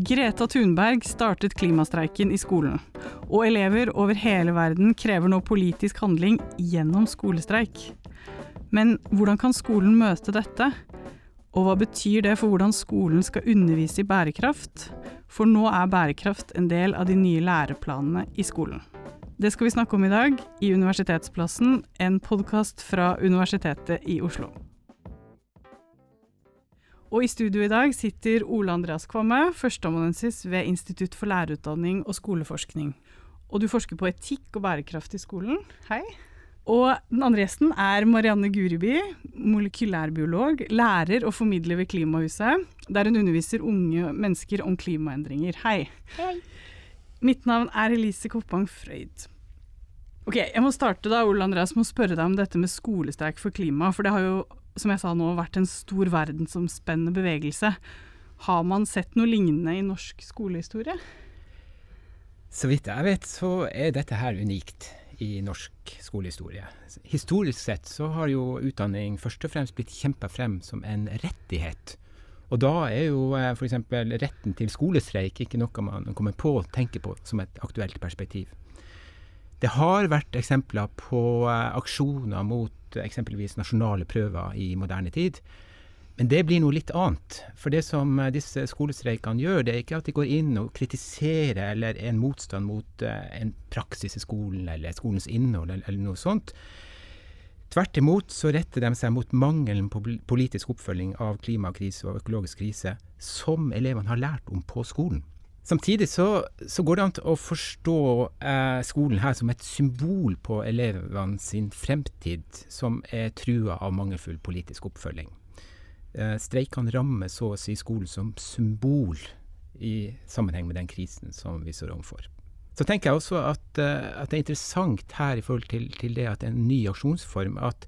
Greta Thunberg startet klimastreiken i skolen, og elever over hele verden krever nå politisk handling gjennom skolestreik. Men hvordan kan skolen møte dette? Og hva betyr det for hvordan skolen skal undervise i bærekraft? For nå er bærekraft en del av de nye læreplanene i skolen. Det skal vi snakke om i dag i Universitetsplassen, en podkast fra Universitetet i Oslo. Og i studio i dag sitter Ole Andreas Kvamme, førsteamanuensis ved Institutt for lærerutdanning og skoleforskning. Og du forsker på etikk og bærekraft i skolen. Hei. Og den andre gjesten er Marianne Guriby, molekylærbiolog, lærer og formidler ved Klimahuset, der hun underviser unge mennesker om klimaendringer. Hei. Hei. Mitt navn er Elise Koppang Frøyd. Ok, Jeg må starte da, Ole Andreas, med å spørre deg om dette med skolestreik for klima. For det har jo som jeg sa nå, vært en stor verdensomspennende bevegelse. Har man sett noe lignende i norsk skolehistorie? Så vidt jeg vet, så er dette her unikt i norsk skolehistorie. Historisk sett så har jo utdanning først og fremst blitt kjempa frem som en rettighet. Og da er jo eh, f.eks. retten til skolestreik ikke noe man kommer på å tenke på som et aktuelt perspektiv. Det har vært eksempler på eh, aksjoner mot eksempelvis nasjonale prøver i moderne tid. Men det blir noe litt annet. For det som eh, disse skolestreikene gjør, det er ikke at de går inn og kritiserer eller er en motstand mot en praksis i skolen eller skolens innhold eller, noe sånt. Tvert imot så retter de seg mot mangelen på politisk oppfølging av klimakrise og økologisk krise som elevene har lært om på skolen. Samtidig så, så, går det an å forstå eh, skolen her som et symbol på elevene sin fremtid, som er trua av mangelfull politisk oppfølging. Eh, streikene rammer så å si skolen som symbol i sammenheng med den krisen som vi står overfor. Så tenker jeg også at, uh, at, det er interessant her i forhold til, til det at en ny aksjonsform, at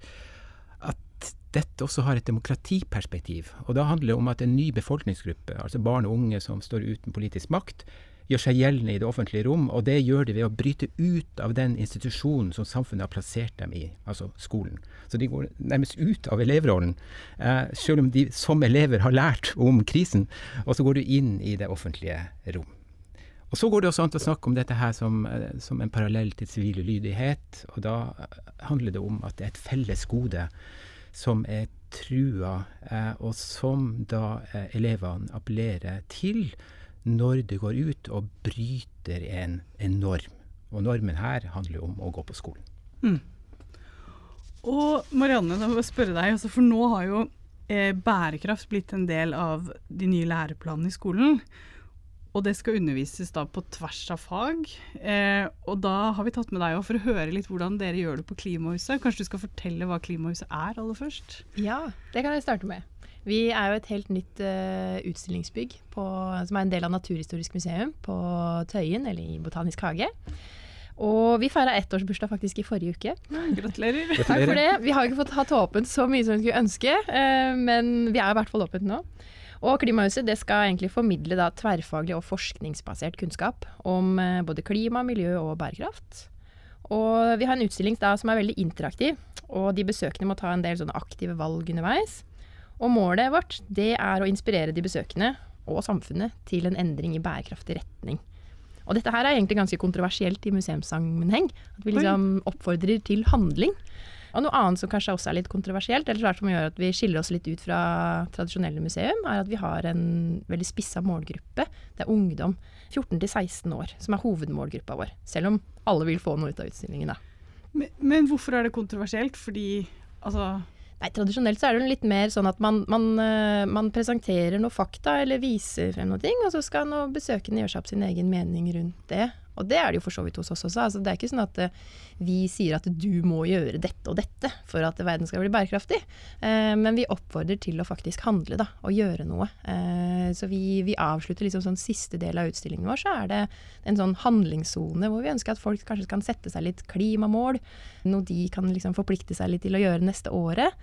dette også har et demokratiperspektiv. Og da handler det om at en ny befolkningsgruppe, altså barn og unge som står uten politisk makt, gjør seg gjeldende i det offentlige rom, og det gjør de ved å bryte ut av den institusjonen som samfunnet har plassert dem i, altså skolen. Så de går nærmest ut av elevrollen, eh, selv om de som elever har lært om krisen, og så går du inn i det offentlige rom. Og Så går det også an å snakke om dette her som, eh, som en parallell til sivil ulydighet, og da handler det om at det er et felles gode som er trua, eh, og som da eh, elevene appellerer til når det går ut og bryter en, en norm. Og normen her handler om å gå på skolen. Mm. Og Marianne, da må jeg spørre deg, altså for nå har jo eh, bærekraft blitt en del av de nye læreplanene i skolen. Og det skal undervises da på tvers av fag. Eh, og da har vi tatt med deg for å høre litt hvordan dere gjør det på Klimahuset. Kanskje du skal fortelle hva Klimahuset er aller først? Ja, det kan jeg starte med. Vi er jo et helt nytt uh, utstillingsbygg på, som er en del av Naturhistorisk museum på Tøyen, eller i Botanisk hage. Og vi feira ettårsbursdag faktisk i forrige uke. Gratulerer. Takk for det. Vi har ikke fått hatt åpent så mye som vi skulle ønske, uh, men vi er i hvert fall åpent nå. Og Klimahuset det skal egentlig formidle da, tverrfaglig og forskningsbasert kunnskap om eh, både klima, miljø og bærekraft. Og vi har en utstilling da, som er veldig interaktiv, og de besøkende må ta en del aktive valg underveis. Og målet vårt det er å inspirere de besøkende og samfunnet til en endring i bærekraftig retning. Og dette her er egentlig ganske kontroversielt i museumssammenheng. At vi liksom oppfordrer til handling. Og noe annet som kanskje også er litt kontroversielt, eller som gjør at vi skiller oss litt ut fra tradisjonelle museum, er at vi har en veldig spissa målgruppe. Det er ungdom 14 til 16 år som er hovedmålgruppa vår. Selv om alle vil få noe ut av utstillingen, da. Men, men hvorfor er det kontroversielt? Fordi altså Nei, Tradisjonelt så er det litt mer sånn at man, man, eh, man, presenterer noe fakta eller viser frem noe, og så skal besøkende gjøre seg opp sin egen mening rundt det. Og det er det jo for så vidt hos oss også. Altså, det er ikke sånn at uh, vi sier at du må gjøre dette og dette for at verden skal bli bærekraftig. Uh, men vi oppfordrer til å faktisk handle da, og gjøre noe. Uh, så vi, vi, avslutter liksom sånn siste del av utstillingen vår, så er det en sånn handlingssone hvor vi ønsker at folk kanskje kan sette seg litt klimamål. Noe de kan liksom forplikte seg litt til å gjøre neste året.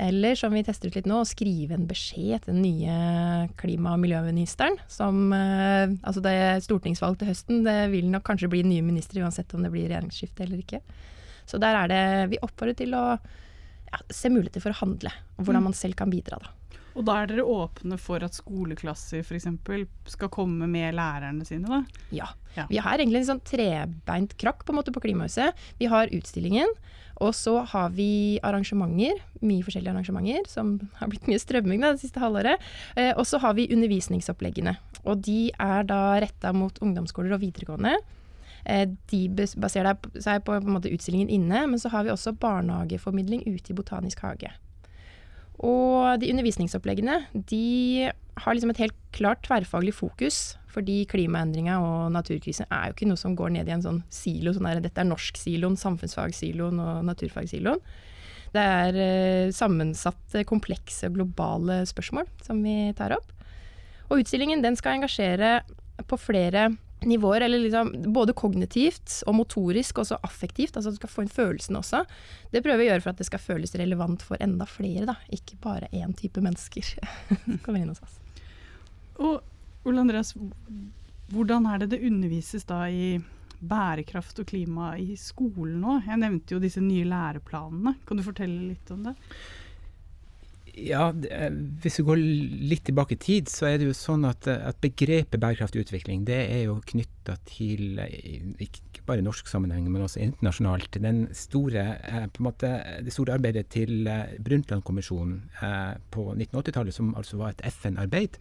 Eller som vi tester ut litt nå, å skrive en beskjed til den nye klima- og miljøministeren. Som eh, Altså det er stortingsvalg til høsten, det vil nok kanskje bli nye ministre uansett om det blir regjeringsskifte eller ikke. Så der er det Vi oppfordrer til å ja, se muligheter for å handle, og hvordan mm. man selv kan bidra, da. Og da er dere åpne for at skoleklasser f.eks. skal komme med lærerne sine, da? Ja. Ja. Vi har egentlig en sånn trebeint krakk på en måte på Klimahuset. Vi har utstillingen, og så har vi arrangementer, mye forskjellige arrangementer, som har blitt mye strømming da, det siste halvåret. Eh, og så har vi undervisningsoppleggene, og de er da retta mot ungdomsskoler og videregående. Eh, de baserer seg på, på en måte utstillingen inne, men så har vi også barnehageformidling ute i Botanisk hage. Og de undervisningsoppleggene de har liksom et helt klart tverrfaglig fokus, fordi klimaendringa og naturkrisen er jo ikke noe som går ned i en sånn silo. Sånn der, dette er norsk-siloen, samfunnsfagsiloen og naturfagsiloen. Det er eh, sammensatte, komplekse globale spørsmål som vi tar opp. Og utstillingen den skal engasjere på flere nivåer, eller liksom både kognitivt og motorisk, og affektivt. Altså at du skal få inn følelsene også. Det prøver vi å gjøre for at det skal føles relevant for enda flere, da. Ikke bare én type mennesker som kommer inn hos oss. Og Ole Andreas, hvordan er det det undervises da i bærekraft og klima i skolen nå? Jeg nevnte jo disse nye læreplanene. Kan du fortelle litt om det? Ja, Hvis vi går litt tilbake i tid, så er det jo sånn at, at begrepet bærekraftig utvikling det er jo knytta til ikke bare i norsk sammenheng, men også internasjonalt. Den store, eh, på en måte, det store arbeidet til eh, Brundtland-kommisjonen eh, på 1980-tallet, som altså var et FN-arbeid,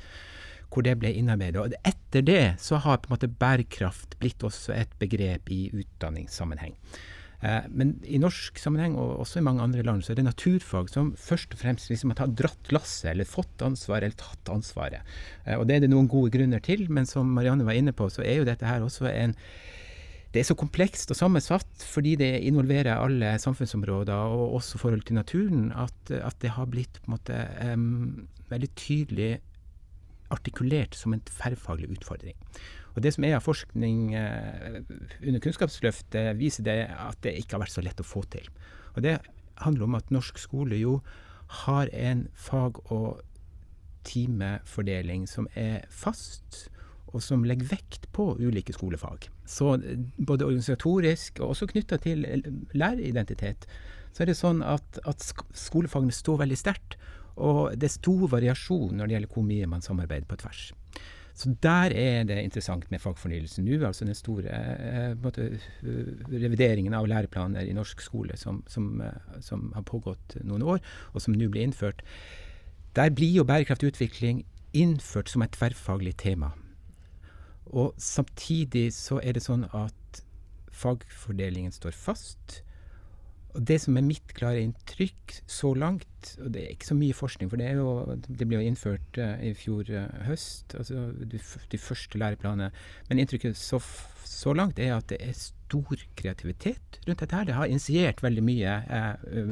hvor det ble innarbeidet. Og etter det så har på en måte bærekraft blitt også et begrep i utdanningssammenheng. Eh, Men i norsk sammenheng, og også i mange andre land, så er det naturfag som først og fremst liksom har dratt lasset, eller fått ansvaret, eller tatt ansvaret. Eh, Og det er det noen gode grunner til, men som Marianne var inne på, så er jo dette her også en det er så komplekst og sammensatt fordi det involverer alle samfunnsområder, og også forhold til naturen, at, at det har blitt på en måte um, veldig tydelig artikulert som en tverrfaglig utfordring. Og Det som er av forskning eh, under Kunnskapsløftet, viser det at det ikke har vært så lett å få til. Og Det handler om at norsk skole jo har en fag- og timefordeling som er fast, og som legger vekt på ulike skolefag. Så eh, både organisatorisk og også knytta til eh, læreridentitet, så er det sånn at, at skolefagene står veldig sterkt. Og det er stor variasjon når det gjelder hvor mye man samarbeider på tvers. Så der er det interessant med fagfornyelsen nå, altså den store eh, måte, eh, revideringen av læreplaner i norsk skole som, som, eh, som har pågått noen år, og som nå blir innført. Der blir jo bærekraftig utvikling innført som et tverrfaglig tema. Og samtidig så er det sånn at fagfordelingen står fast. Og det som er mitt klare inntrykk så langt, og det er ikke så mye forskning, for det, jo, det ble jo innført eh, i fjor eh, høst, altså de, de første læreplanene, men inntrykket så, så langt er at det er stor kreativitet rundt dette her. Det har initiert veldig mye eh,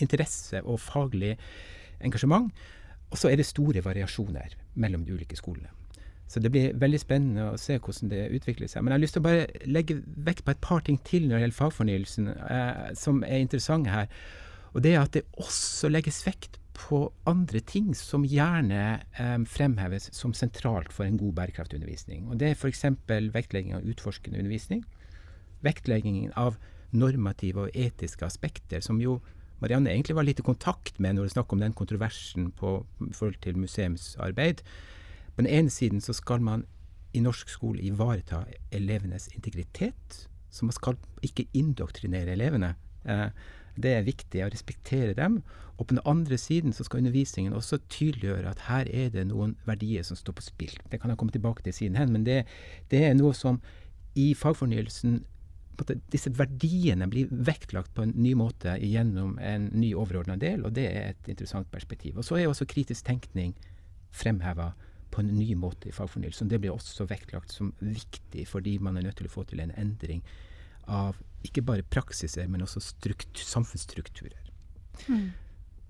interesse og faglig engasjement. Og så er det store variasjoner mellom de ulike skolene. Så det blir veldig spennende å se hvordan det utvikler seg. Men jeg har lyst til å bare legge vekt på et par ting til når det gjelder fagfornyelsen, eh, som er interessante her. Og det er at det også legges vekt på andre ting som gjerne eh, fremheves som sentralt for en god bærekraftundervisning. Og det er f.eks. vektlegging av utforskende undervisning. Vektleggingen av normative og etiske aspekter, som jo Marianne egentlig var litt i kontakt med når det er snakk om den kontroversen på forhold til museumsarbeid. På den ene siden så skal man i norsk skole ivareta elevenes integritet. Så man skal ikke indoktrinere elevene. Eh, det er viktig å respektere dem. Og på den andre siden så skal undervisningen også tydeliggjøre at her er det noen verdier som står på spill. Det kan jeg komme tilbake til siden hen, men det, det er noe som i fagfornyelsen Disse verdiene blir vektlagt på en ny måte gjennom en ny overordna del, og det er et interessant perspektiv. Og så er også kritisk tenkning fremheva på en ny måte i fagfornyelsen. Det blir også vektlagt som viktig, fordi man er nødt til å få til en endring av ikke bare praksiser, men også strukt, samfunnsstrukturer.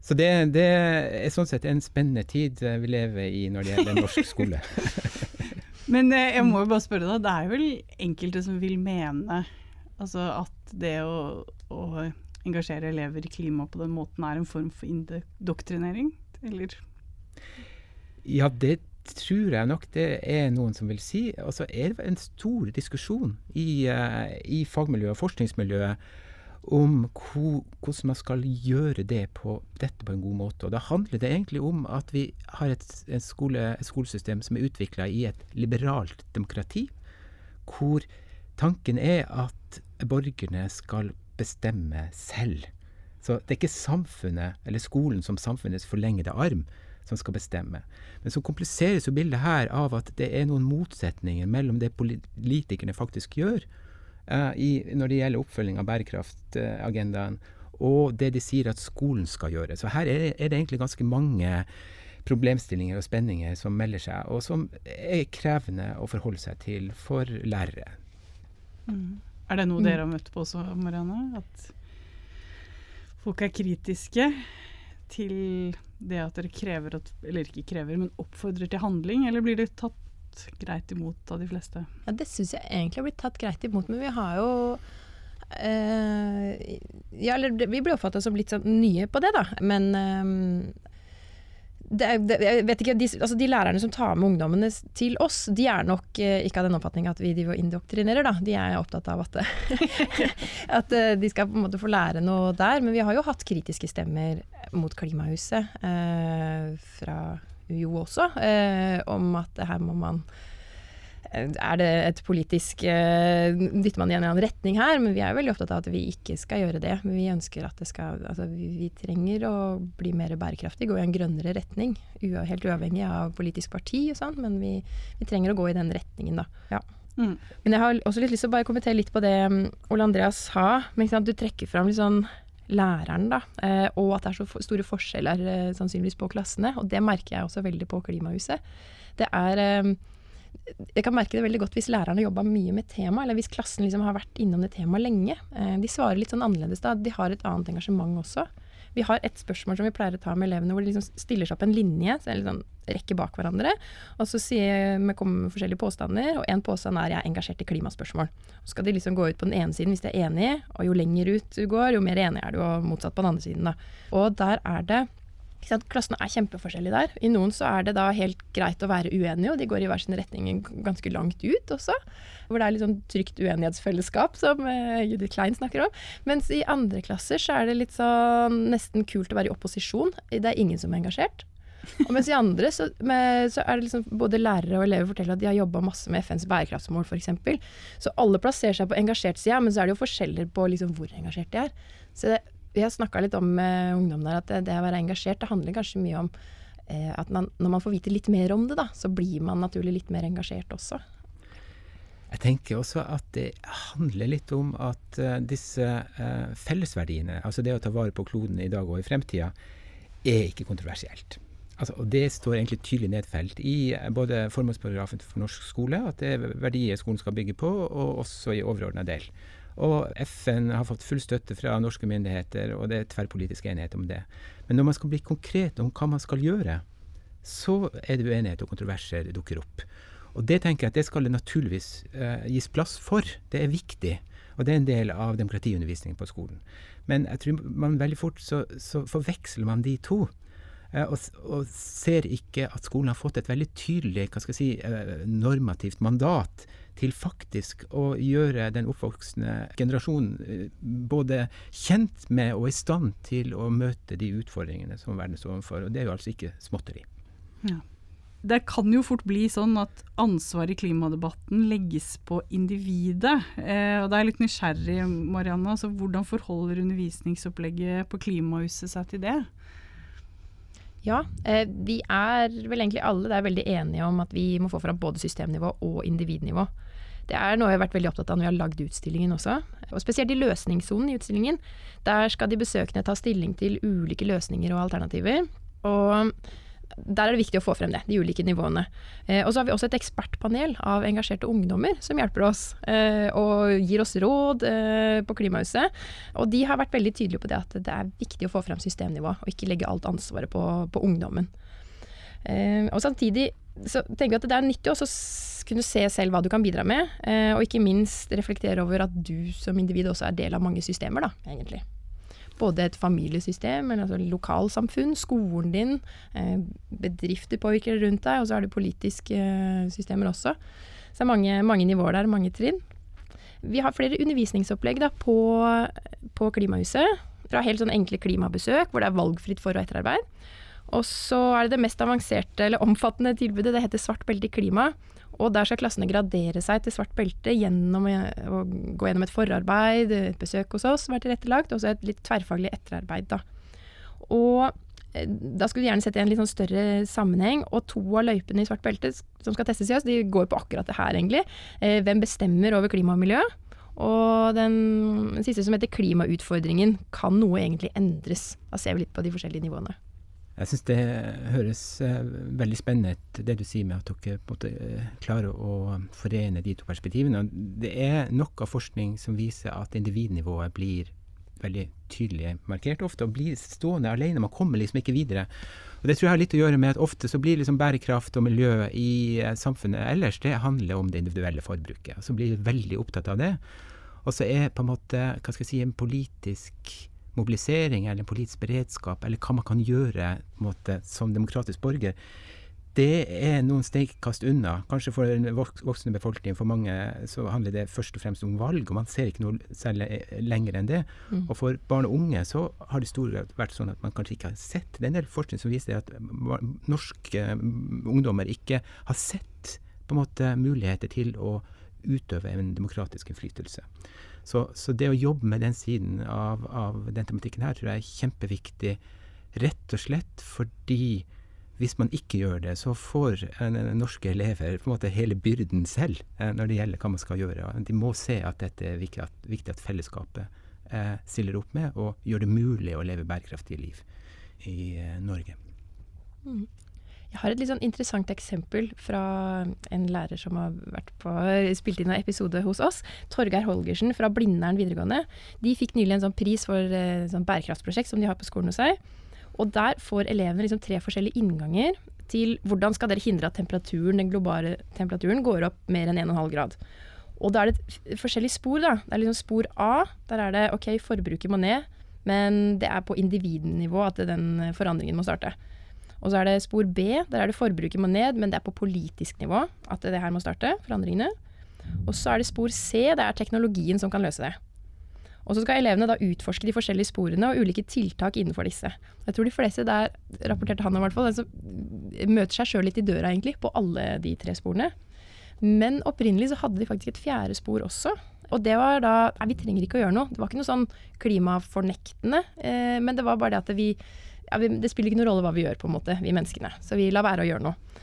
Så det, det er sånn sett en spennende tid eh, vi lever i når det gjelder norsk skole. Men eh, jeg må jo bare spørre deg, det er vel enkelte som vil mene altså at det å, å engasjere elever i klima på den måten er en form for indoktrinering? Eller? Ja, det tror jeg nok det er noen som vil si. Og så er det en stor diskusjon i, eh, i fagmiljøet og forskningsmiljøet om hvor, hvordan man skal gjøre det på, dette på en god måte. Og Da handler det egentlig om at vi har et, et, skole, et skolesystem som er utvikla i et liberalt demokrati, hvor tanken er at borgerne skal bestemme selv. Så det er ikke samfunnet, eller skolen som samfunnets forlengede arm, som skal bestemme. Men så kompliseres jo bildet her av at det er noen motsetninger mellom det politikerne faktisk gjør, uh, i, når det gjelder oppfølging av bærekraftagendaen, og det de sier at skolen skal gjøre. Så her er, er det egentlig ganske mange problemstillinger og spenninger som melder seg, og som er krevende å forholde seg til for lærere. Mm. Er det noe mm. dere har møtt på også, Marianne? At folk er kritiske til det at dere krever at Eller ikke krever, men oppfordrer til handling, eller blir det tatt greit imot av de fleste? Ja, Det syns jeg egentlig har blitt tatt greit imot, men vi har jo eh, ja, eller vi blir oppfatta som litt sånn nye på det, da. Men eh, det, det, jeg vet ikke, de, altså de, lærerne som tar med ungdommene til oss, de er nok eh, ikke av den oppfatning at vi indoktrinerer, da. De er opptatt av at, at eh, de skal på en måte få lære noe der. Men vi har jo hatt kritiske stemmer mot Klimahuset eh, fra UiO også, eh, om at her må man eh, er det et politisk uh, Dytter man i en eller annen retning her? Men vi er jo veldig opptatt av at vi ikke skal gjøre det. Men vi ønsker at det skal Altså vi, vi trenger å bli mer bærekraftig, gå i en grønnere retning. helt uavhengig av politisk parti og sånn, men vi, vi, trenger å gå i den retningen, da. Ja. Mm. Men jeg har også litt lyst til å bare kommentere litt på det um, Ole Andreas sa. Men du trekker fram litt sånn læreren, da. Eh, og at det er så store forskjeller eh, sannsynligvis på klassene. Og det merker jeg også veldig på Klimahuset. Det er eh, jeg kan merke det veldig godt hvis lærerne jobber mye med tema, eller hvis klassen liksom har vært innom det temaet lenge. De svarer litt sånn annerledes da. De har et annet engasjement også. Vi har et spørsmål som vi pleier å ta med elevene, hvor de liksom stiller seg opp en linje, eller sånn rekke bak hverandre. Og så sier vi kommer med forskjellige påstander, og en påstand er 'jeg er engasjert i klimaspørsmål'. Så skal de liksom gå ut på den ene siden hvis de er enige, og jo lenger ut du går, jo mer enig er du, og motsatt på den andre siden. da. Og der er det Klassene er kjempeforskjellige der. I noen så er det da helt greit å være uenige, og de går i hver sin retning ganske langt ut også. Hvor det er litt sånn trygt uenighetsfellesskap, som uh, Judith Klein snakker om. Mens i andre klasser så er det litt sånn nesten kult å være i opposisjon. Det er ingen som er engasjert. Og mens i andre så, med, så, er det liksom både lærere og elever forteller at de har jobba masse med FNs bærekraftsmål f.eks. Så alle plasserer seg på engasjert side, men så er det jo forskjeller på liksom hvor engasjert de er. Så det, vi har snakka litt om med ungdom der at det, det, å være engasjert det handler kanskje mye om eh, at man, når man får vite litt mer om det, da, så blir man naturlig litt mer engasjert også. Jeg tenker også at det handler litt om at uh, disse uh, fellesverdiene, altså det å ta vare på kloden i dag og i fremtida, er ikke kontroversielt. Altså, og Det står egentlig tydelig nedfelt i eh, både formålsparagrafen for norsk skole, at det er verdier skolen skal bygge på, og også i overordna del. Og FN har fått full støtte fra norske myndigheter, og det er tverrpolitisk enighet om det. Men når man skal bli konkret om hva man skal gjøre, så er det uenighet og kontroverser dukker opp. Og det tenker jeg at det skal det naturligvis uh, gis plass for. Det er viktig. Og det er en del av demokratiundervisningen på skolen. Men jeg tror man veldig fort så, så forveksler man de to. Eh, og, og, ser ikke at skolen har fått et veldig tydelig hva skal jeg si, eh, normativt mandat til faktisk å gjøre den oppvoksende generasjonen eh, både kjent med og i stand til å møte de utfordringene som verden står overfor. Og det er jo altså ikke småtteri. Ja. Det kan jo fort bli sånn at ansvaret i klimadebatten legges på individet. Eh, og da er jeg litt nysgjerrig, Marianne. Altså, hvordan forholder undervisningsopplegget på Klimahuset seg til det? Ja, eh, vi er vel egentlig alle der veldig enige om at vi må få fram både systemnivå og individnivå. Det er noe jeg har vært veldig opptatt av når vi har lagd utstillingen også. Og spesielt i løsningssonen i utstillingen. Der skal de besøkende ta stilling til ulike løsninger og alternativer. Og der er det viktig å få frem det, de ulike nivåene. Eh, og så har vi også et ekspertpanel av engasjerte ungdommer som hjelper oss eh, og gir oss råd eh, på Klimahuset. Og de har vært veldig tydelige på det at det er viktig å få frem systemnivå, og ikke legge alt ansvaret på, på ungdommen. Eh, og samtidig så tenker jeg at det er nyttig å kunne se selv hva du kan bidra med, eh, og ikke minst reflektere over at du som individ også er del av mange systemer, da, egentlig både et familiesystem, altså lokalsamfunn, skolen din, eh, bedrifter påvirker rundt deg, og så har du politiske eh, systemer også. Så det er mange, mange nivåer der, mange trinn. Vi har flere undervisningsopplegg da, på, på Klimahuset. Fra helt sånn enkle klimabesøk, hvor det er valgfritt for- og etterarbeid. Og så er det det mest avanserte eller omfattende tilbudet. Det heter Svart belte i klima. Og der skal klassene gradere seg til svart belte gjennom å gå gjennom et forarbeid, et besøk hos oss som er tilrettelagt, og så et litt tverrfaglig etterarbeid. Da. Og eh, da skulle vi gjerne sett i en litt sånn større sammenheng, og to av løypene i svart belte som skal testes i oss, de går på akkurat det her, egentlig. Eh, hvem bestemmer over klima og miljø? Og den siste som heter klimautfordringen, kan noe egentlig endres? Da ser vi litt på de forskjellige nivåene. Jeg syns det høres uh, veldig spennende ut, det du sier med at dere på en måte, uh, klarer å forene de to perspektivene. Det er nok av forskning som viser at individnivået blir veldig tydelig markert ofte, og blir stående alene. Man kommer liksom ikke videre. Og Det tror jeg har litt å gjøre med at ofte så blir liksom bærekraft og miljø i uh, samfunnet ellers, det handler om det individuelle forbruket. Så blir vi veldig opptatt av det. Og så er på en måte, hva skal jeg si, en politisk mobilisering eller politisk beredskap, eller hva man kan gjøre måte, som demokratisk borger, det er noen steinkast unna. Kanskje for den voksne befolkning, for mange så handler det først og fremst om valg, og man ser ikke noe særlig eh, lenger enn det. Mm. Og for barn og unge så har det stor grad vært sånn at man kanskje ikke har sett. Det er en del forskning som viser at norske ungdommer ikke har sett på en måte muligheter til å utøve en demokratisk innflytelse. Så, så, det å jobbe med den siden av, av, den tematikken her, tror jeg er kjempeviktig. Rett og slett fordi hvis man ikke gjør det, så får en, en norske elever på en måte hele byrden selv eh, når det gjelder hva man skal gjøre. De må se at dette er viktig at, viktig at fellesskapet eh, stiller opp med og gjør det mulig å leve bærekraftige liv i eh, Norge. Mm. Jeg har et litt sånn interessant eksempel fra en lærer som har på, spilt inn en episode hos oss. Torgeir Holgersen fra Blindern videregående. De fikk nylig en sånn pris for et eh, sånn bærekraftsprosjekt som de har på skolen hos seg. Og der får elevene liksom tre forskjellige innganger til hvordan skal dere hindre at temperaturen, den globale temperaturen går opp mer enn 1,5 grad. Og da er det forskjellige spor. da. Det er liksom Spor A, der er det OK, forbruket må ned, men det er på individnivå at den forandringen må starte. Og så er det spor B, der er det forbruket må ned, men det er på politisk nivå at det her må starte, forandringene. Og så er det spor C, det er teknologien som kan løse det. Og så skal elevene da utforske de forskjellige sporene og ulike tiltak innenfor disse. Jeg tror de fleste der, rapporterte han om hvert fall, altså, møter seg sjøl litt i døra egentlig, på alle de tre sporene. Men opprinnelig så hadde de faktisk et fjerde spor også. Og det var da Nei, vi trenger ikke å gjøre noe. Det var ikke noe sånn klimafornektende, eh, men det var bare det at vi, Det spiller ikke noen rolle hva vi gjør, på en måte, vi menneskene. Så vi lar være å gjøre noe.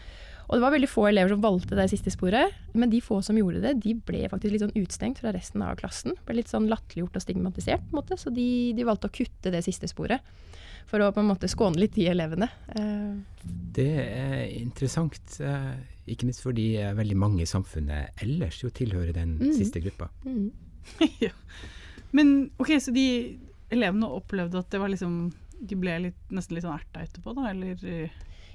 Og det var veldig få elever som valgte det siste sporet, men de få som gjorde det, de ble faktisk litt sånn utstengt fra resten av klassen. Ble litt sånn latterliggjort og stigmatisert, på en måte. Så de, de, valgte å kutte det siste sporet. For å på en måte skåne litt de elevene. Eh. Det er interessant, eh, ikke minst fordi veldig mange i samfunnet ellers jo tilhører den mm. siste gruppa. Mm. ja. Men ok, så de elevene opplevde at det var liksom de ble litt, nesten litt sånn erta etterpå, da? Eller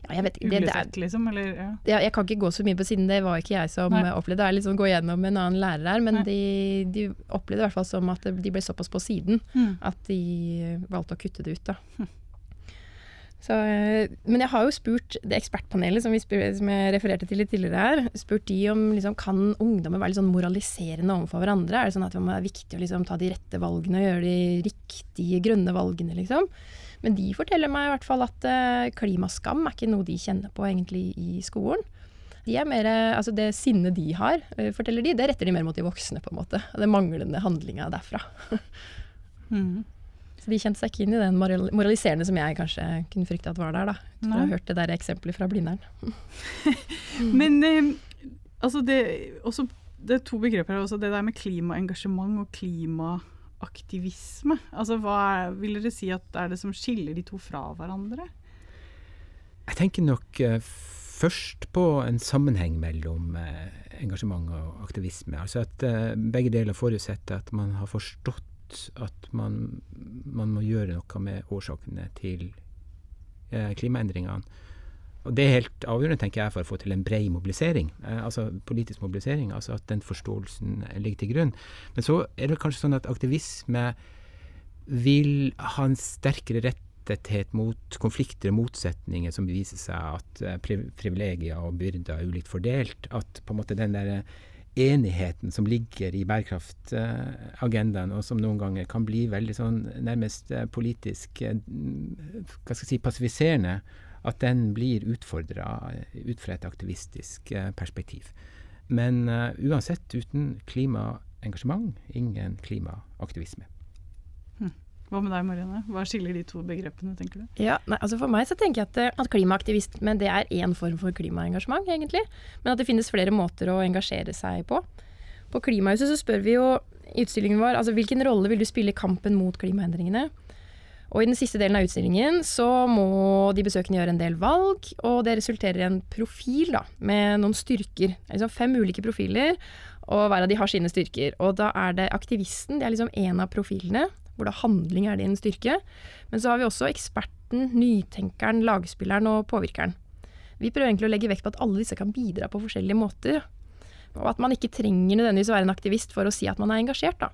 ja, jeg vet det, det er, liksom? Eller, ja. ja. jeg kan ikke gå så mye på siden, det var ikke jeg som Nei. opplevde det. Jeg litt sånn gå gjennom en annen lærer her, men de, de, opplevde i hvert fall som at de ble såpass på siden mm. at de valgte å kutte det ut. da. Hm. Så, eh, men jeg har jo spurt det ekspertpanelet som, spør, som jeg refererte til litt tidligere her, spurt de om liksom, kan ungdommer være litt sånn moraliserende overfor hverandre? Er det sånn at det er viktig å liksom, ta de rette valgene og gjøre de riktige grønne valgene, liksom? Men de forteller meg i hvert fall at uh, klimaskam er ikke noe de kjenner på egentlig i skolen. De er mer, altså Det sinnet de har, uh, forteller de, det retter de mer mot de voksne, på en måte. Det manglende handlinga derfra. mm. Så de kjente seg ikke inn i den moraliserende som jeg kanskje kunne frykte at var der, da. Etter å ha hørt det der eksempelet fra Blindern. Men eh, altså det, også, det er to begreper her. Det der med klimaengasjement og klima aktivisme? Altså, hva er, vil dere si at er det som skiller de to fra hverandre? Jeg tenker nok eh, først på en sammenheng mellom eh, engasjement og aktivisme. Altså at eh, begge deler forutsetter at man har forstått at man, man må gjøre noe med årsakene til klimaendringene. Og Det er helt avgjørende tenker jeg, for å få til en bred mobilisering, eh, altså politisk mobilisering. altså At den forståelsen ligger til grunn. Men så er det kanskje sånn at aktivisme vil ha en sterkere rettethet mot konflikter og motsetninger som viser seg at eh, privilegier og byrder er ulikt fordelt. At på en måte den der enigheten som ligger i bærekraftagendaen, og som noen ganger kan bli veldig sånn nærmest eh, politisk eh, hva skal jeg si, passiviserende, at den blir utfordra ut fra et aktivistisk eh, perspektiv. Men uansett, uten klimaengasjement, ingen klimaaktivisme. Hva med deg, Marianne? Hva skiller de to begrepene, tenker du? Ja, nei, altså For meg så tenker jeg at, eh, at klimaaktivisme det er én form for klimaengasjement, egentlig. Men at det finnes flere måter å engasjere seg på. På Klimahuset så spør vi jo i utstillingen vår altså hvilken rolle vil du spille i kampen mot klimaendringene. Og I den siste delen av utstillingen så må de besøkende gjøre en del valg, og det resulterer i en profil da, med noen styrker. Liksom fem ulike profiler, og hver av de har sine styrker. Og da er det aktivisten, det er liksom én av profilene hvor da handling er din styrke. Men så har vi også eksperten, nytenkeren, lagspilleren og påvirkeren. Vi prøver egentlig å legge vekt på at alle disse kan bidra på forskjellige måter. Og at man ikke trenger nødvendigvis å være en aktivist for å si at man er engasjert. Da.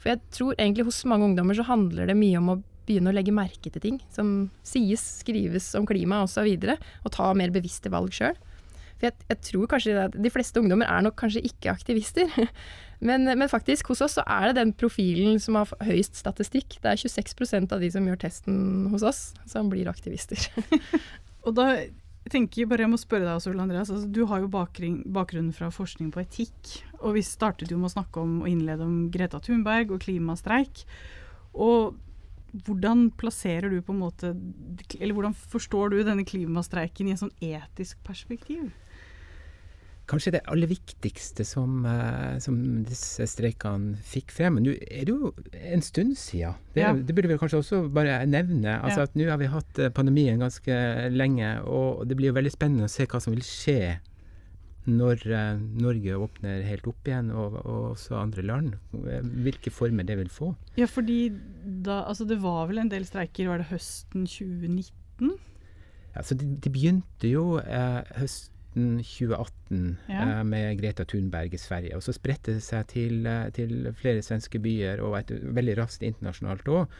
For jeg tror egentlig hos mange ungdommer så handler det mye om å begynne å legge merke til ting som sies, skrives om klima osv. Og, så og ta mer bevisste valg sjøl. For jeg, jeg, tror kanskje at de fleste ungdommer er nok kanskje ikke aktivister. Men, men, faktisk, hos oss så er det den profilen som har høyest statistikk. Det er 26% av de som gjør testen hos oss, som blir aktivister. og da tenker jeg bare jeg må spørre deg også, Ole Andreas. Altså, du har jo bakgrunn fra forskning på etikk. Og vi startet jo med å snakke om og innlede om Greta Thunberg og klimastreik. Og hvordan plasserer du på en måte Eller hvordan forstår du denne klimastreiken i en sånn etisk perspektiv? kanskje det aller viktigste som, uh, som disse streikene fikk frem. Nå er det jo en stund siden. Det, ja. det burde vi kanskje også bare nevne. Altså ja. at Nå har vi hatt eh, pandemien ganske lenge, og det blir jo veldig spennende å se hva som vil skje når eh, Norge åpner helt opp igjen, og, og, også andre land. Hvilke former det vil få. Ja, fordi da, altså det var vel en del streiker, var det høsten 2019? Ja, så de, de begynte jo eh, høsten 2018 ja. eh, med Greta Thunberg i Sverige. Og så spredte det seg til, uh, til, flere svenske byer og et, veldig raskt internasjonalt òg.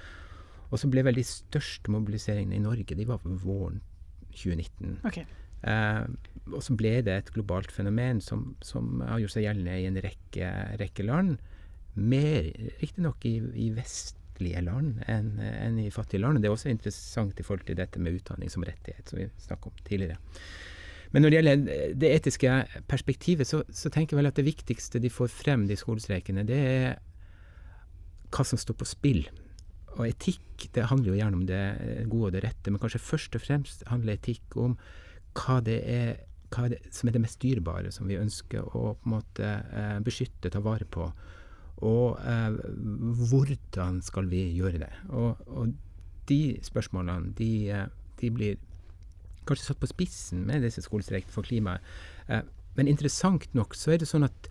Og så ble vel de største mobiliseringene i Norge de var våren 2019. Okay. Uh, og så ble det et globalt fenomen som, som har gjort seg gjeldende i en rekke, rekke land. Mer riktignok i, i vestlige land enn en i fattige land. Det er også interessant i forhold til dette med utdanning som rettighet, som vi snakket om tidligere. Men når det gjelder det etiske perspektivet, så, så, tenker jeg vel at det viktigste de får frem, de skolestreikene, det er hva som står på spill. Og etikk det handler jo gjerne om det gode og det rette, men kanskje først og fremst handler etikk om hva det er, hva det, som er det mest dyrebare som vi ønsker å på en måte eh, beskytte, ta vare på. Og eh, hvordan skal vi gjøre det? Og, og de spørsmålene de, eh, de blir kanskje satt på spissen med disse skolestreikene for klimaet. Eh, men interessant nok så er det sånn at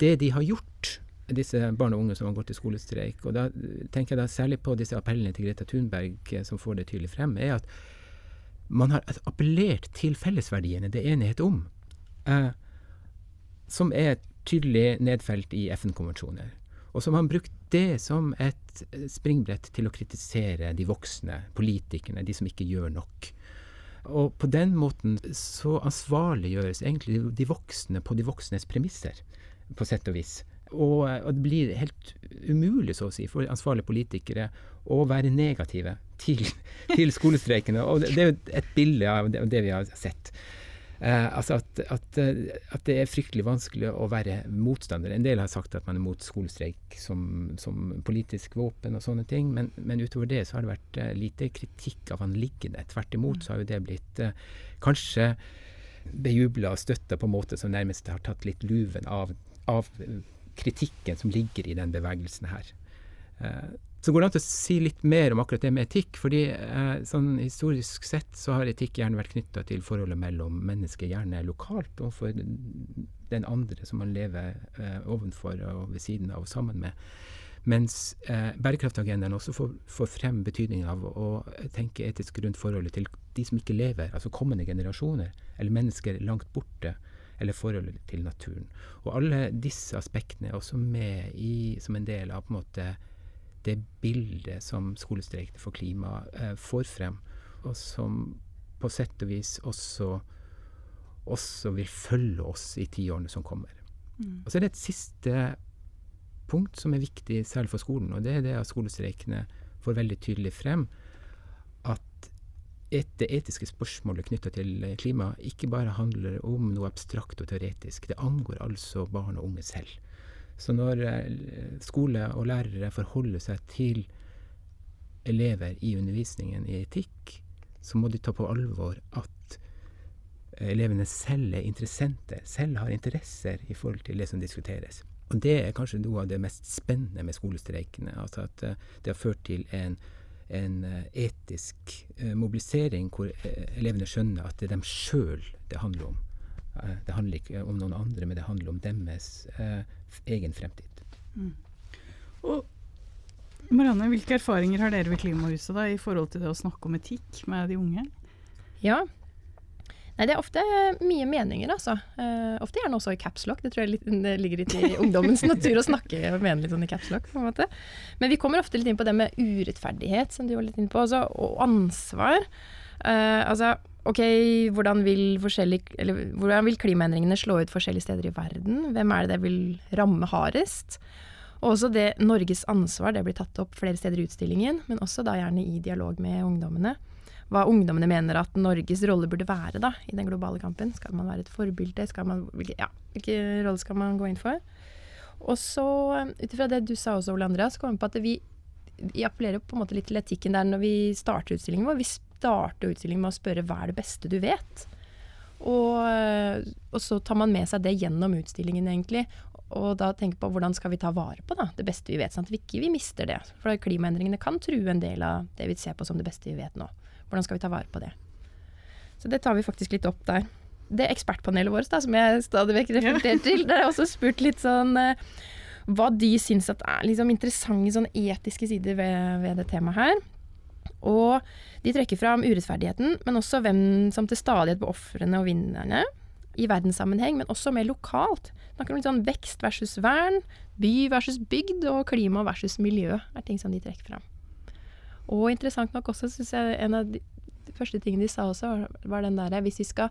det de har gjort, disse barn og unge som har gått i skolestreik, og da tenker jeg da særlig på disse appellene til Greta Thunberg eh, som får det tydelig frem, er at man har appellert til fellesverdiene det er enighet om, eh, som er tydelig nedfelt i FN-konvensjoner. Og som har brukt det som et springbrett til å kritisere de voksne, politikerne, de som ikke gjør nok. Og på den måten så ansvarliggjøres egentlig de voksne på de voksnes premisser, på sett og vis. Og, og, det blir helt umulig, så å si, for ansvarlige politikere å være negative til, til skolestreikene. Og det, det er jo et bilde av det, det vi har sett. Eh, altså at, at, eh, at, det er fryktelig vanskelig å være motstander. En del har sagt at man er mot skolestreik som, som politisk våpen og sånne ting, men, men, utover det så har det vært eh, lite kritikk av han liggende. Tvert imot så har jo det blitt eh, kanskje bejubla og støtta på en måte som nærmest har tatt litt luven av, av kritikken som ligger i den bevegelsen her. Eh, så går det an til å si litt mer om akkurat det med etikk. fordi eh, sånn Historisk sett så har etikk gjerne vært knytta til forholdet mellom mennesker, gjerne lokalt, og for den andre som man lever eh, ovenfor og ved siden av og sammen med. Mens eh, bærekraftagendaen også får, får, frem betydningen av å tenke etisk rundt forholdet til de som ikke lever, altså kommende generasjoner, eller mennesker langt borte, eller forholdet til naturen. Og alle disse aspektene er også med i, som en del av på en måte det bildet som skolestreikene for klima eh, får frem, og som på sett og vis også, også vil følge oss i tiårene som kommer. Mm. Og så er det et siste punkt som er viktig særlig for skolen, og det er det at skolestreikene får veldig tydelig frem et, det etiske spørsmålet knytta til klima ikke bare handler om noe abstrakt og teoretisk. Det angår altså barn og unge selv. Så når eh, skole og lærere forholder seg til elever i undervisningen i etikk, så må de ta på alvor at elevene selv er interessenter, selv har interesser i forhold til det som diskuteres. Og det er kanskje noe av det mest spennende med skolestreikene. Altså at det har ført til en, en uh, etisk uh, mobilisering hvor elevene skjønner at det er dem sjøl det handler om. det handler ikke om noen andre, men det handler om deres egen fremtid. Mm. Og Marianne, hvilke erfaringer har dere ved Klimahuset da, i forhold til det å snakke om etikk med de unge? Ja, Nei, det er ofte mye meninger, altså. Uh, ofte gjerne også i capslock. Det tror jeg litt, det ligger litt i ungdommens natur å snakke og mene litt sånn i capslock, på en måte. Men vi kommer ofte litt inn på det med urettferdighet, som du var litt inne på, også, og ansvar. Uh, altså, ok, hvordan vil, eller, hvordan vil klimaendringene slå ut forskjellige steder i verden? Hvem er det det vil ramme hardest? Og også det Norges ansvar, det blir tatt opp flere steder i utstillingen, men også da gjerne i dialog med ungdommene hva ungdommene mener at Norges rolle burde være da, i den globale kampen. Skal man være et forbilde? Man, ja, hvilke rolle skal man gå inn for? Og så, ut ifra det du sa også, Ole Andreas, kom vi på at vi, vi appellerer på en måte litt til etikken der når vi starter utstillingen vår. Vi starter utstillingen med å spørre hva er det beste du vet? Og, og, så tar man med seg det gjennom utstillingen, egentlig. Og da tenker på hvordan skal vi ta vare på da, det beste vi vet, sånn at vi ikke vi mister det. For klimaendringene kan true en del av det vi ser på som det beste vi vet nå. Hvordan skal vi ta vare på det? Så det tar vi faktisk litt opp der. Det ekspertpanelet vårt da, som jeg stadig vekk refererer til, der har jeg også spurt litt sånn eh, hva de syns at er liksom interessante sånn etiske sider ved, ved, det temaet her. Og de trekker fram urettferdigheten, men også hvem som til stadighet blir ofrene og vinnerne. I verdenssammenheng, men også mer lokalt. Snakker om litt sånn vekst versus vern, by versus bygd, og klima versus miljø er ting som de trekker fram. Og interessant nok også, syns jeg en av de første tingene de sa også, var, var den derre hvis vi skal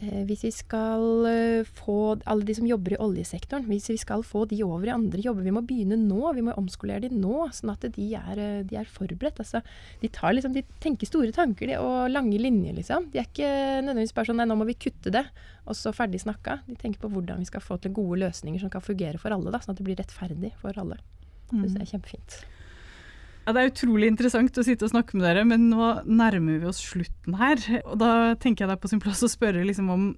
eh, hvis vi skal uh, få alle de som jobber i oljesektoren, hvis vi skal få de over i andre jobber, vi må begynne nå. Vi må omskolere de nå, sånn at de er, uh, de er forberedt. Altså, de, liksom, de, tenker store tanker de, og lange linjer, liksom. De er ikke nødvendigvis bare sånn nei, nå må vi kutte det, og så ferdig snakka. De tenker på hvordan vi skal få til gode løsninger som kan fungere for alle, da, sånn at det blir rettferdig for alle. Det syns jeg er kjempefint. Ja, det er utrolig interessant å sitte og snakke med dere, men nå nærmer vi oss slutten her. Og da tenker jeg det er på sin plass å spørre liksom om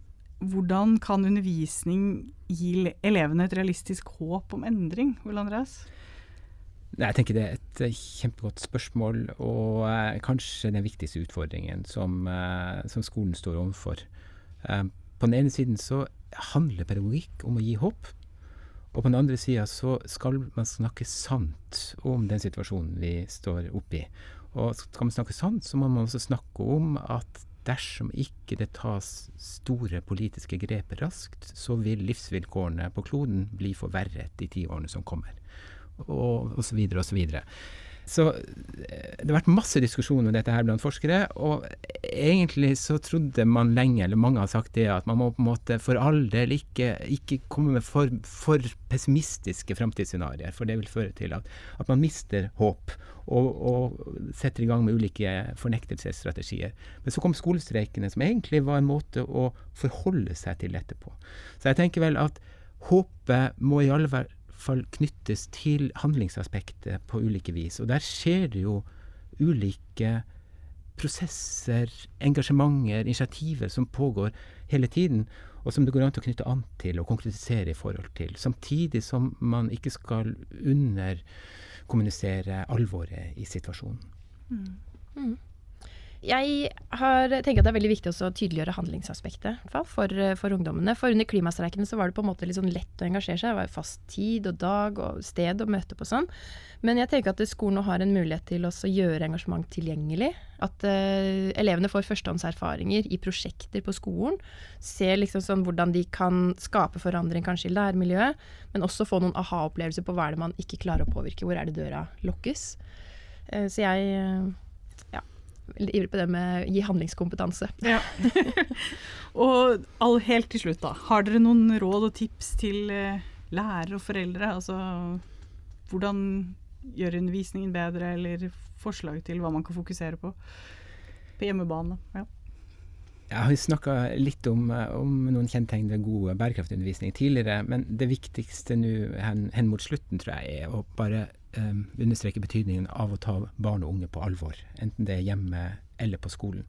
hvordan kan undervisning gi elevene et realistisk håp om endring? Ole Andreas? Jeg tenker det er et eh, kjempegodt spørsmål, og uh, kanskje den viktigste utfordringen som, uh, som skolen står overfor. På den ene siden så handler pedagogikk om å gi håp. Og på den andre sida så skal man snakke sant om den situasjonen vi står oppi. Og skal man snakke sant, så må man også snakke om at dersom ikke det tas store politiske grep raskt, så vil livsvilkårene på kloden bli forverret i ti årene som kommer. Og osv. osv. Så eh, det har vært masse diskusjon om dette her blant forskere, og egentlig så trodde man lenge, eller mange har sagt det, at man må på en måte for all del ikke, ikke komme med for, for pessimistiske framtidsscenarioer, for det vil føre til at, at man mister håp. Og, og, setter i gang med ulike fornektelsesstrategier. Men så kom skolestreikene, som egentlig var en måte å forholde seg til dette på. Så jeg tenker vel at håpet må i alle fall fall knyttes til handlingsaspektet på ulike vis. Og der skjer det jo ulike prosesser, engasjementer, initiativer som pågår hele tiden, og som det går an til å knytte an til og konkretisere i forhold til. Samtidig som man ikke skal underkommunisere alvoret i situasjonen. Mm. Mm. Jeg har, tenker at det er veldig viktig å tydeliggjøre handlingsaspektet for, for, ungdommene. For under klimastreikene så var det på en måte litt sånn lett å engasjere seg. Det var fast tid og dag og sted å møte på sånn. Men jeg tenker at skolen nå har en mulighet til å gjøre engasjement tilgjengelig. At uh, elevene får førstehåndserfaringer i prosjekter på skolen. Ser liksom sånn hvordan de kan skape forandring kanskje i læremiljøet. Men også få noen aha-opplevelser på hva er det man ikke klarer å påvirke. Hvor er det døra lukkes. Uh, så jeg uh, veldig ivrig på det med å gi handlingskompetanse. Ja. og all, helt til slutt, da. Har dere noen råd og tips til eh, lærere og foreldre? Altså hvordan gjøre undervisningen bedre, eller forslag til hva man kan fokusere på på hjemmebane? Ja. Jeg har snakka litt om, om, noen kjennetegn ved god bærekraftundervisning tidligere, men det viktigste nå hen, hen, mot slutten, tror jeg, er å bare um, understreke betydningen av å ta barn og unge på alvor. Enten det er hjemme eller på skolen.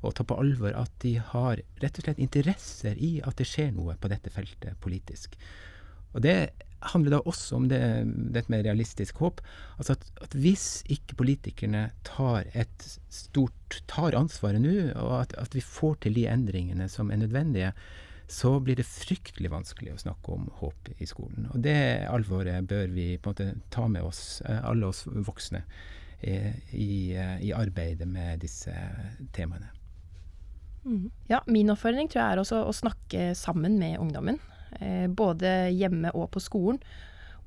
Og ta på alvor at de har rett og slett interesser i at det skjer noe på dette feltet politisk. Og det handler da også om det, dette med realistisk håp. Altså at, at, hvis ikke politikerne tar et stort tar ansvaret nå, og at, at, vi får til de endringene som er nødvendige, så blir det fryktelig vanskelig å snakke om håp i skolen. Og det alvoret bør vi på en måte ta med oss, eh, alle oss voksne, eh, i, eh, i arbeidet med disse temaene. Mm. Ja, min oppfordring tror jeg er også å snakke sammen med ungdommen. Både hjemme og på skolen.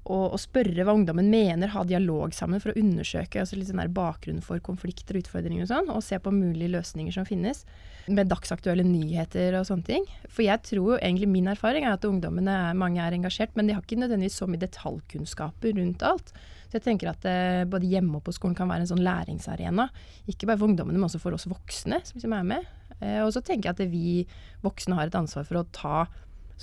Og, og, spørre hva ungdommen mener, ha dialog sammen for å undersøke altså litt sånn der bakgrunnen for konflikter og utfordringer og sånn, og se på mulige løsninger som finnes. Med dagsaktuelle nyheter og sånne ting. For jeg tror jo egentlig min erfaring er at ungdommene er, mange er engasjert, men de har ikke nødvendigvis så mye detaljkunnskaper rundt alt. Så jeg tenker at eh, både hjemme og på skolen kan være en sånn læringsarena. Ikke bare for ungdommene, men også for oss voksne som som er med. Eh, og så tenker jeg at vi voksne har et ansvar for å ta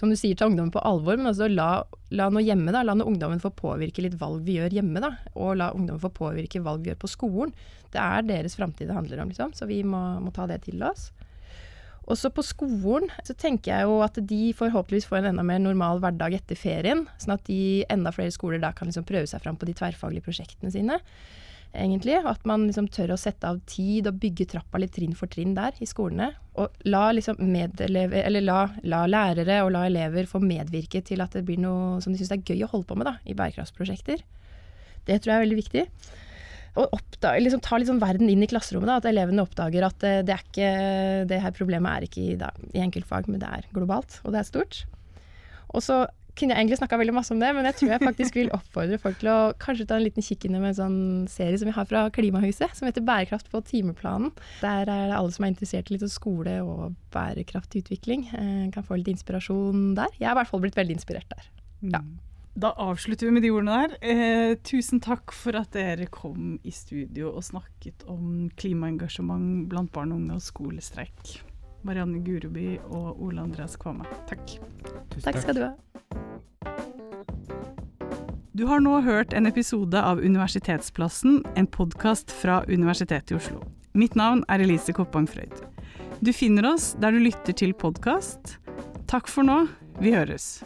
som du sier, ta ungdommen på alvor, men også la, la noe hjemme, da. La noe ungdommen få påvirke litt valg vi gjør hjemme, da. Og la ungdommen få påvirke valg vi gjør på skolen. Det er deres framtid det handler om, liksom. Så vi må, må ta det til oss. Også på skolen så tenker jeg jo at de forhåpentligvis får en enda mer normal hverdag etter ferien. Sånn at de enda flere skoler da kan liksom prøve seg fram på de tverrfaglige prosjektene sine egentlig. At man liksom tør å sette av tid og bygge trappa litt trinn for trinn der i skolene. Og la, liksom medelever, eller la, la lærere og la elever få medvirke til at det blir noe som de syns er gøy å holde på med da, i bærekraftsprosjekter. Det tror jeg er veldig viktig. Og oppdag, liksom, ta sånn verden inn i klasserommet. Da, at elevene oppdager at det, det, er ikke, det her problemet er ikke i, da, i enkeltfag, men det er globalt, og det er stort. Og så kunne jeg egentlig snakka veldig masse om det, men jeg tror jeg faktisk vil oppfordre folk til å kanskje ta en liten kikk inn i en sånn serie som vi har fra Klimahuset, som heter Bærekraft på timeplanen. Der er det alle som er interessert i litt skole og bærekraftutvikling, utvikling, kan få litt inspirasjon der. Jeg har i hvert fall blitt veldig inspirert der. Ja. Mm. Da avslutter vi med de ordene der. Eh, tusen takk for at dere kom i studio og snakket om klimaengasjement blant barn og unge og skolestreik. Marianne Guruby og Ole Andreas Kvame. Takk. Tusen takk skal du ha. Du har nå hørt en episode av Universitetsplassen, en podkast fra Universitetet i Oslo. Mitt navn er Elise Koppang Frøyd. Du finner oss der du lytter til podkast. Takk for nå, vi høres.